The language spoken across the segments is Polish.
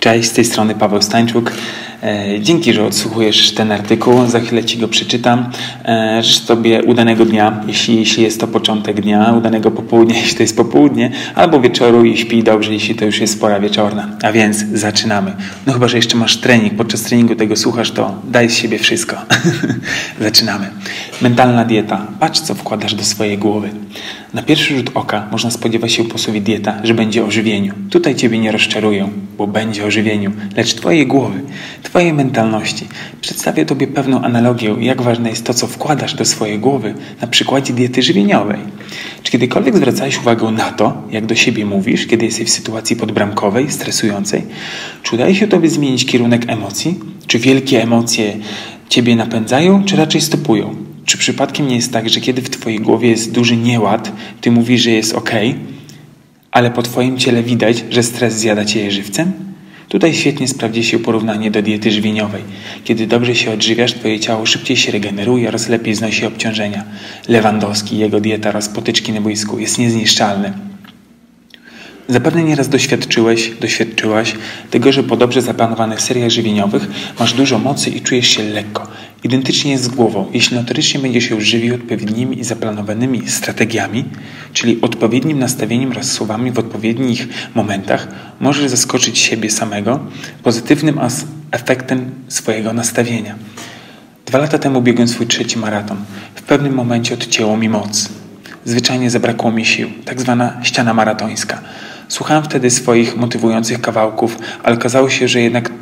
Cześć, z tej strony Paweł Stańczuk. E, dzięki, że odsłuchujesz ten artykuł. Za chwilę Ci go przeczytam. E, życzę Tobie udanego dnia, jeśli, jeśli jest to początek dnia, udanego popołudnia, jeśli to jest popołudnie, albo wieczoru i śpij dobrze, jeśli to już jest pora wieczorna. A więc zaczynamy. No chyba, że jeszcze masz trening, podczas treningu tego słuchasz, to daj z siebie wszystko. zaczynamy. Mentalna dieta. Patrz, co wkładasz do swojej głowy. Na pierwszy rzut oka można spodziewać się po słowie dieta, że będzie o żywieniu. Tutaj Ciebie nie rozczarują, bo będzie o żywieniu, lecz Twojej głowy, Twojej mentalności. Przedstawię Tobie pewną analogię, jak ważne jest to, co wkładasz do swojej głowy na przykładzie diety żywieniowej. Czy kiedykolwiek zwracałeś uwagę na to, jak do siebie mówisz, kiedy jesteś w sytuacji podbramkowej, stresującej? Czy udaje się Tobie zmienić kierunek emocji? Czy wielkie emocje Ciebie napędzają, czy raczej stopują? Czy przypadkiem nie jest tak, że kiedy w Twojej głowie jest duży nieład, Ty mówisz, że jest ok, ale po Twoim ciele widać, że stres zjada Cię żywcem? Tutaj świetnie sprawdzi się porównanie do diety żywieniowej. Kiedy dobrze się odżywiasz, Twoje ciało szybciej się regeneruje oraz lepiej znosi obciążenia. Lewandowski, jego dieta oraz potyczki na boisku jest niezniszczalny. Zapewne nieraz doświadczyłeś, doświadczyłaś tego, że po dobrze zaplanowanych seriach żywieniowych masz dużo mocy i czujesz się lekko. Identycznie jest z głową. Jeśli notorycznie będziesz się żywił odpowiednimi i zaplanowanymi strategiami, czyli odpowiednim nastawieniem oraz słowami w odpowiednich momentach, możesz zaskoczyć siebie samego pozytywnym efektem swojego nastawienia. Dwa lata temu biegłem swój trzeci maraton. W pewnym momencie odcięło mi moc. Zwyczajnie zabrakło mi sił, tak zwana ściana maratońska. Słuchałem wtedy swoich motywujących kawałków, ale okazało się, że jednak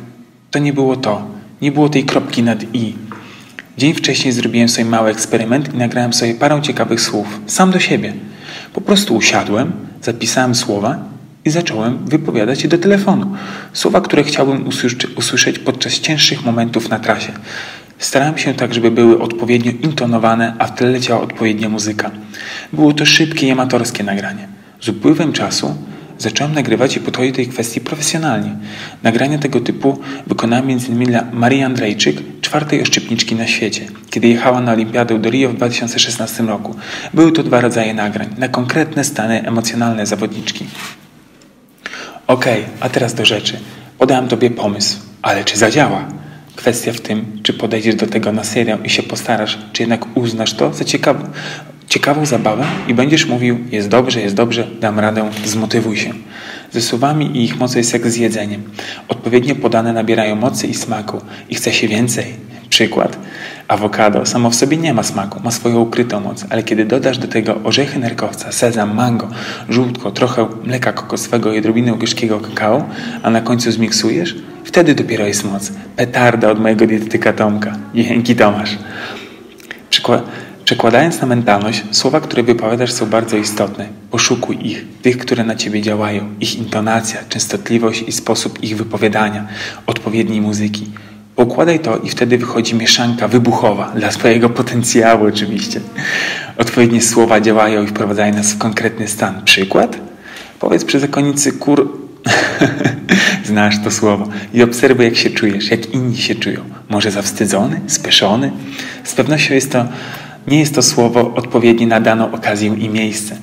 to nie było to. Nie było tej kropki nad i. Dzień wcześniej zrobiłem sobie mały eksperyment i nagrałem sobie parę ciekawych słów, sam do siebie. Po prostu usiadłem, zapisałem słowa i zacząłem wypowiadać je do telefonu. Słowa, które chciałbym usłyszeć podczas cięższych momentów na trasie. Starałem się tak, żeby były odpowiednio intonowane, a w tle leciała odpowiednia muzyka. Było to szybkie i amatorskie nagranie. Z upływem czasu Zacząłem nagrywać i podchodzić tej kwestii profesjonalnie. Nagrania tego typu wykonałem m.in. dla Marii Andrzejczyk, czwartej oszczypniczki na świecie, kiedy jechała na Olimpiadę do Rio w 2016 roku. Były to dwa rodzaje nagrań, na konkretne stany emocjonalne zawodniczki. Okej, okay, a teraz do rzeczy. Podałem Tobie pomysł, ale czy zadziała? Kwestia w tym, czy podejdziesz do tego na serio i się postarasz, czy jednak uznasz to za ciekawe, ciekawą zabawę i będziesz mówił, jest dobrze, jest dobrze, dam radę, zmotywuj się. Ze słowami i ich mocy jest jak z jedzeniem. Odpowiednio podane nabierają mocy i smaku i chce się więcej. Przykład. Awokado samo w sobie nie ma smaku, ma swoją ukrytą moc, ale kiedy dodasz do tego orzechy nerkowca, sezam, mango, żółtko, trochę mleka kokosowego i odrobinę gorzkiego kakao, a na końcu zmiksujesz, wtedy dopiero jest moc. Petarda od mojego dietetyka Tomka. Dzięki Tomasz. Przykład. Przekładając na mentalność, słowa, które wypowiadasz są bardzo istotne. Poszukuj ich, tych, które na ciebie działają, ich intonacja, częstotliwość i sposób ich wypowiadania, odpowiedniej muzyki. Pokładaj to i wtedy wychodzi mieszanka wybuchowa, dla swojego potencjału oczywiście. Odpowiednie słowa działają i wprowadzają nas w konkretny stan. Przykład? Powiedz przy zakonicy kur... Znasz to słowo. I obserwuj, jak się czujesz, jak inni się czują. Może zawstydzony, speszony? Z pewnością jest to nie jest to słowo odpowiednie na daną okazję i miejsce.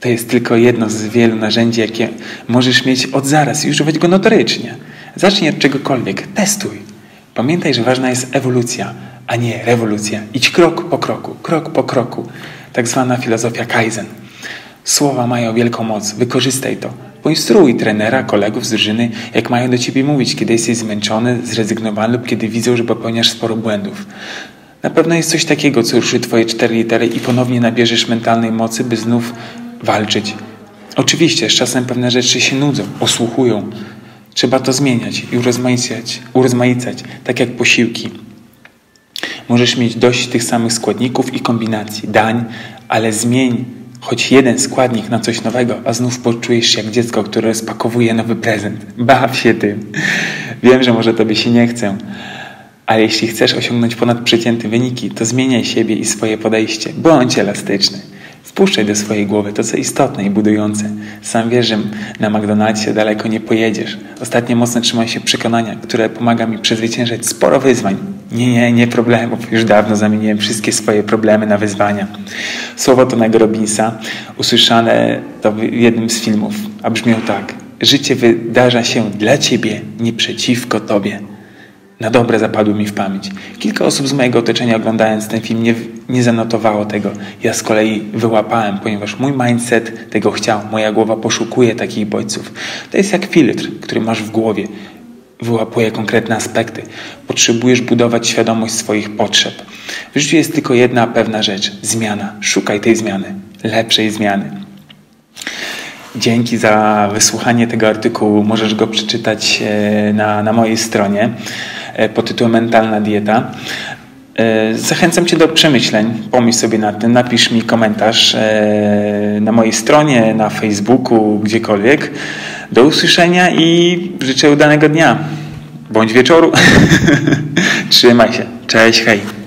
To jest tylko jedno z wielu narzędzi, jakie możesz mieć od zaraz i używać go notorycznie. Zacznij od czegokolwiek, testuj. Pamiętaj, że ważna jest ewolucja, a nie rewolucja. Idź krok po kroku, krok po kroku. Tak zwana filozofia Kaizen. Słowa mają wielką moc, wykorzystaj to. Poinstruuj trenera, kolegów z drużyny, jak mają do ciebie mówić, kiedy jesteś zmęczony, zrezygnowany lub kiedy widzą, że popełniasz sporo błędów. Na pewno jest coś takiego, co ruszy Twoje cztery litery i ponownie nabierzesz mentalnej mocy, by znów walczyć. Oczywiście, z czasem pewne rzeczy się nudzą, osłuchują. Trzeba to zmieniać i urozmaicać, urozmaicać tak jak posiłki. Możesz mieć dość tych samych składników i kombinacji, dań, ale zmień choć jeden składnik na coś nowego, a znów poczujesz się jak dziecko, które rozpakowuje nowy prezent. Baw się tym. Wiem, że może tobie się nie chce, ale jeśli chcesz osiągnąć ponadprzeciętne wyniki, to zmieniaj siebie i swoje podejście. Bądź elastyczny. Wpuszczaj do swojej głowy to, co istotne i budujące. Sam wiesz, że na McDonald'sie daleko nie pojedziesz. Ostatnio mocno trzymaj się przekonania, które pomaga mi przezwyciężać sporo wyzwań. Nie, nie, nie problemów. Już dawno zamieniłem wszystkie swoje problemy na wyzwania. Słowo Tonego Robinsa, usłyszane to w jednym z filmów, a brzmiał tak – życie wydarza się dla ciebie, nie przeciwko tobie. Na dobre zapadły mi w pamięć. Kilka osób z mojego otoczenia oglądając ten film nie, nie zanotowało tego. Ja z kolei wyłapałem, ponieważ mój mindset tego chciał. Moja głowa poszukuje takich bodźców. To jest jak filtr, który masz w głowie. Wyłapuje konkretne aspekty. Potrzebujesz budować świadomość swoich potrzeb. W życiu jest tylko jedna pewna rzecz. Zmiana. Szukaj tej zmiany. Lepszej zmiany. Dzięki za wysłuchanie tego artykułu. Możesz go przeczytać e, na, na mojej stronie pod tytułem Mentalna Dieta. E, zachęcam Cię do przemyśleń. Pomyśl sobie nad tym, napisz mi komentarz na mojej stronie, na Facebooku, gdziekolwiek. Do usłyszenia i życzę udanego dnia bądź wieczoru. Trzymaj się. Cześć, hej.